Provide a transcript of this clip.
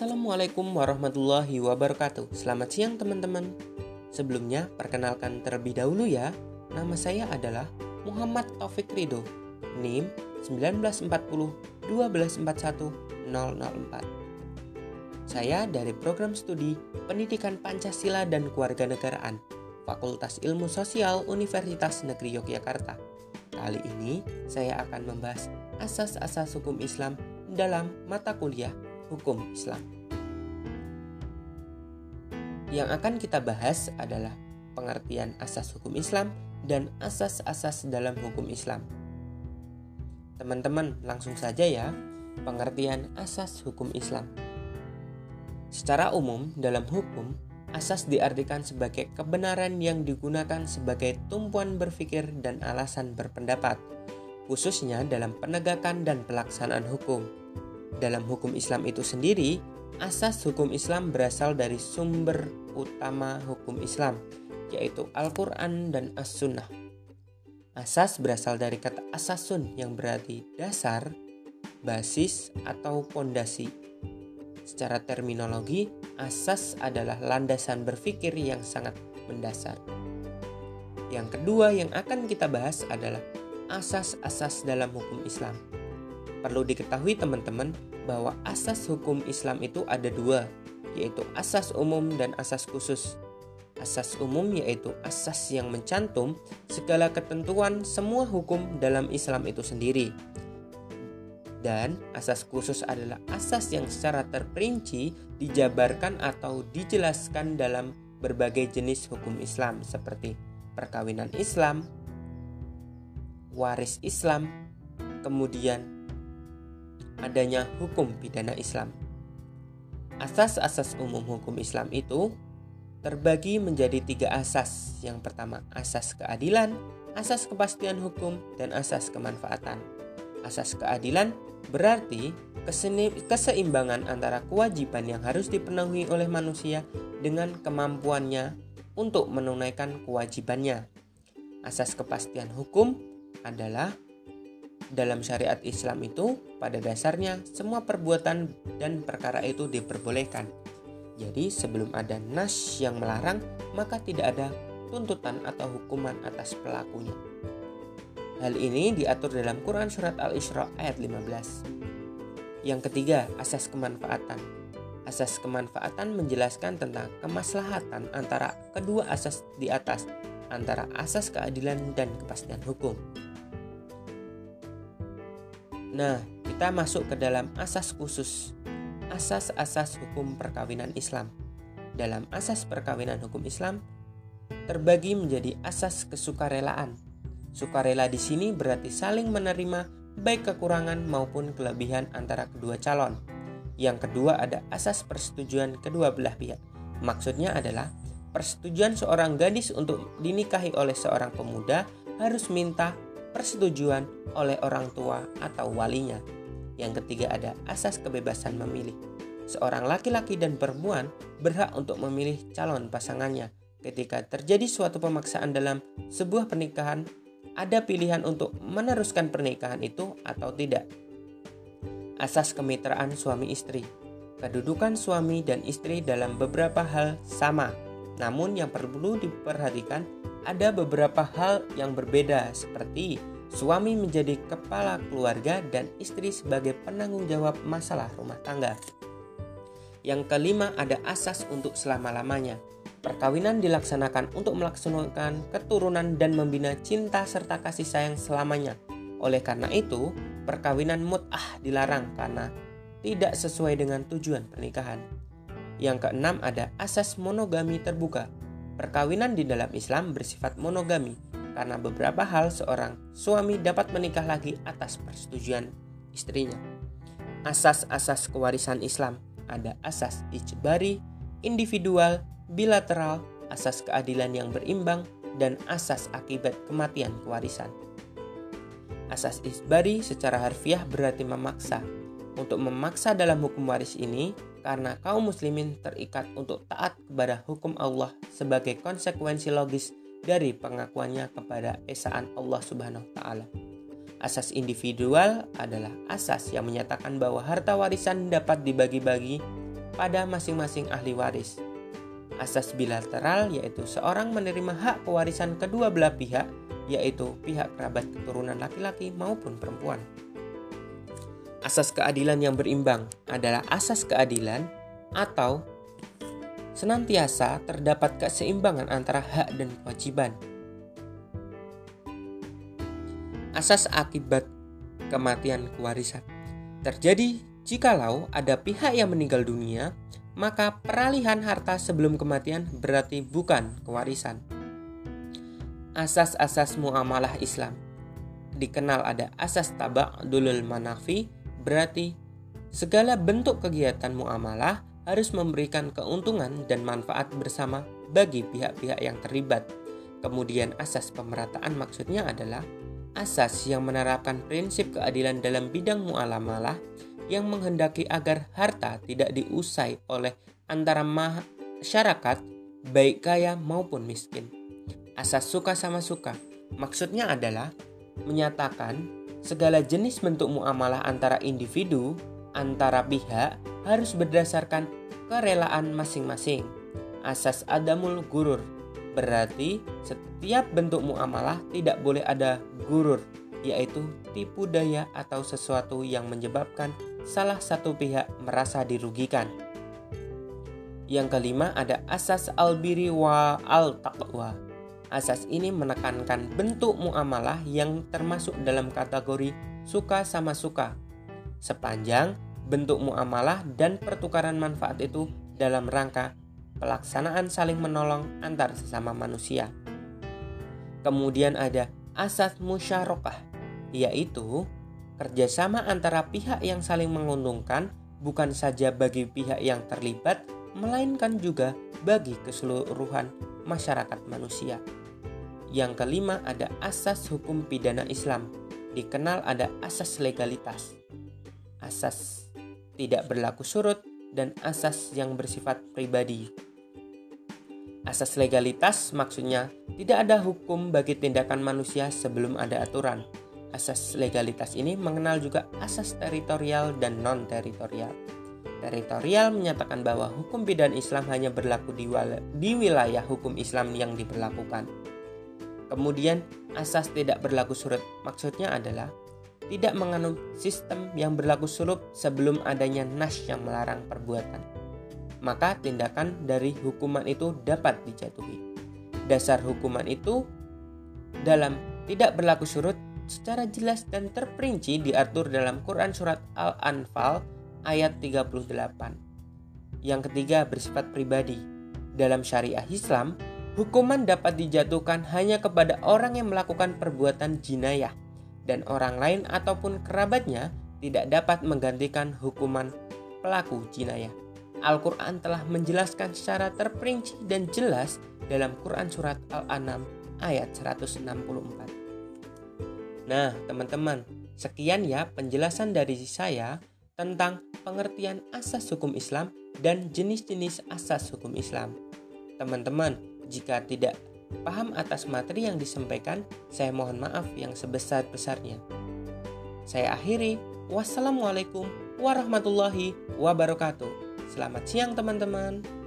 Assalamualaikum warahmatullahi wabarakatuh. Selamat siang teman-teman. Sebelumnya, perkenalkan terlebih dahulu ya. Nama saya adalah Muhammad Taufik Ridho. NIM 1940 1241 004. Saya dari program studi Pendidikan Pancasila dan Kewarganegaraan, Fakultas Ilmu Sosial Universitas Negeri Yogyakarta. Kali ini saya akan membahas asas-asas hukum Islam dalam mata kuliah hukum Islam. Yang akan kita bahas adalah pengertian asas hukum Islam dan asas-asas dalam hukum Islam. Teman-teman, langsung saja ya, pengertian asas hukum Islam. Secara umum, dalam hukum, asas diartikan sebagai kebenaran yang digunakan sebagai tumpuan berpikir dan alasan berpendapat, khususnya dalam penegakan dan pelaksanaan hukum. Dalam hukum Islam itu sendiri, asas hukum Islam berasal dari sumber utama hukum Islam, yaitu Al-Quran dan As-Sunnah. Asas berasal dari kata asasun yang berarti dasar, basis, atau pondasi. Secara terminologi, asas adalah landasan berpikir yang sangat mendasar. Yang kedua yang akan kita bahas adalah asas-asas dalam hukum Islam. Perlu diketahui teman-teman bahwa asas hukum Islam itu ada dua, yaitu asas umum dan asas khusus. Asas umum yaitu asas yang mencantum segala ketentuan semua hukum dalam Islam itu sendiri. Dan asas khusus adalah asas yang secara terperinci dijabarkan atau dijelaskan dalam berbagai jenis hukum Islam seperti perkawinan Islam, waris Islam, kemudian adanya hukum pidana Islam. Asas-asas umum hukum Islam itu terbagi menjadi tiga asas. Yang pertama, asas keadilan, asas kepastian hukum, dan asas kemanfaatan. Asas keadilan berarti keseimbangan antara kewajiban yang harus dipenuhi oleh manusia dengan kemampuannya untuk menunaikan kewajibannya. Asas kepastian hukum adalah dalam syariat Islam itu pada dasarnya semua perbuatan dan perkara itu diperbolehkan. Jadi sebelum ada nas yang melarang, maka tidak ada tuntutan atau hukuman atas pelakunya. Hal ini diatur dalam Quran Surat Al-Isra ayat 15. Yang ketiga, asas kemanfaatan. Asas kemanfaatan menjelaskan tentang kemaslahatan antara kedua asas di atas, antara asas keadilan dan kepastian hukum. Nah, kita masuk ke dalam asas khusus, asas-asas hukum perkawinan Islam. Dalam asas perkawinan hukum Islam terbagi menjadi asas kesukarelaan. Sukarela di sini berarti saling menerima baik kekurangan maupun kelebihan antara kedua calon. Yang kedua ada asas persetujuan kedua belah pihak. Maksudnya adalah persetujuan seorang gadis untuk dinikahi oleh seorang pemuda harus minta persetujuan oleh orang tua atau walinya. Yang ketiga ada asas kebebasan memilih. Seorang laki-laki dan perempuan berhak untuk memilih calon pasangannya. Ketika terjadi suatu pemaksaan dalam sebuah pernikahan, ada pilihan untuk meneruskan pernikahan itu atau tidak. Asas kemitraan suami istri. Kedudukan suami dan istri dalam beberapa hal sama, namun yang perlu diperhatikan ada beberapa hal yang berbeda seperti suami menjadi kepala keluarga dan istri sebagai penanggung jawab masalah rumah tangga. Yang kelima ada asas untuk selama-lamanya. Perkawinan dilaksanakan untuk melaksanakan keturunan dan membina cinta serta kasih sayang selamanya. Oleh karena itu, perkawinan mut'ah dilarang karena tidak sesuai dengan tujuan pernikahan. Yang keenam ada asas monogami terbuka. Perkawinan di dalam Islam bersifat monogami karena beberapa hal seorang suami dapat menikah lagi atas persetujuan istrinya. Asas-asas kewarisan Islam ada asas ijbari, individual, bilateral, asas keadilan yang berimbang, dan asas akibat kematian kewarisan. Asas ijbari secara harfiah berarti memaksa. Untuk memaksa dalam hukum waris ini, karena kaum muslimin terikat untuk taat kepada hukum Allah sebagai konsekuensi logis dari pengakuannya kepada esaan Allah Subhanahu wa taala. Asas individual adalah asas yang menyatakan bahwa harta warisan dapat dibagi-bagi pada masing-masing ahli waris. Asas bilateral yaitu seorang menerima hak pewarisan kedua belah pihak, yaitu pihak kerabat keturunan laki-laki maupun perempuan. Asas keadilan yang berimbang adalah asas keadilan atau senantiasa terdapat keseimbangan antara hak dan kewajiban. Asas akibat kematian kewarisan terjadi jikalau ada pihak yang meninggal dunia, maka peralihan harta sebelum kematian berarti bukan kewarisan. Asas-asas muamalah Islam dikenal ada asas tabak dulul manafi berarti segala bentuk kegiatan muamalah harus memberikan keuntungan dan manfaat bersama bagi pihak-pihak yang terlibat. Kemudian asas pemerataan maksudnya adalah asas yang menerapkan prinsip keadilan dalam bidang muamalah yang menghendaki agar harta tidak diusai oleh antara masyarakat baik kaya maupun miskin. Asas suka sama suka maksudnya adalah menyatakan segala jenis bentuk muamalah antara individu antara pihak harus berdasarkan kerelaan masing-masing. Asas adamul gurur berarti setiap bentuk muamalah tidak boleh ada gurur, yaitu tipu daya atau sesuatu yang menyebabkan salah satu pihak merasa dirugikan. Yang kelima ada asas albiri wa al-taqwa. Asas ini menekankan bentuk muamalah yang termasuk dalam kategori suka sama suka. Sepanjang bentuk muamalah dan pertukaran manfaat itu dalam rangka pelaksanaan saling menolong antar sesama manusia. Kemudian ada asas musyarakah, yaitu kerjasama antara pihak yang saling menguntungkan bukan saja bagi pihak yang terlibat, melainkan juga bagi keseluruhan masyarakat manusia. Yang kelima ada asas hukum pidana Islam, dikenal ada asas legalitas. Asas tidak berlaku surut, dan asas yang bersifat pribadi. Asas legalitas maksudnya tidak ada hukum bagi tindakan manusia sebelum ada aturan. Asas legalitas ini mengenal juga asas teritorial dan non-teritorial. Teritorial menyatakan bahwa hukum pidana Islam hanya berlaku di, di wilayah hukum Islam yang diberlakukan. Kemudian, asas tidak berlaku surut maksudnya adalah tidak menganut sistem yang berlaku surut sebelum adanya nas yang melarang perbuatan. Maka tindakan dari hukuman itu dapat dijatuhi. Dasar hukuman itu dalam tidak berlaku surut secara jelas dan terperinci diatur dalam Quran Surat Al-Anfal ayat 38. Yang ketiga bersifat pribadi. Dalam syariah Islam, hukuman dapat dijatuhkan hanya kepada orang yang melakukan perbuatan jinayah dan orang lain ataupun kerabatnya tidak dapat menggantikan hukuman pelaku jinayah. Al-Quran telah menjelaskan secara terperinci dan jelas dalam Quran Surat Al-An'am ayat 164. Nah, teman-teman, sekian ya penjelasan dari saya tentang pengertian asas hukum Islam dan jenis-jenis asas hukum Islam. Teman-teman, jika tidak paham atas materi yang disampaikan, saya mohon maaf yang sebesar-besarnya. Saya akhiri, wassalamualaikum warahmatullahi wabarakatuh. Selamat siang teman-teman.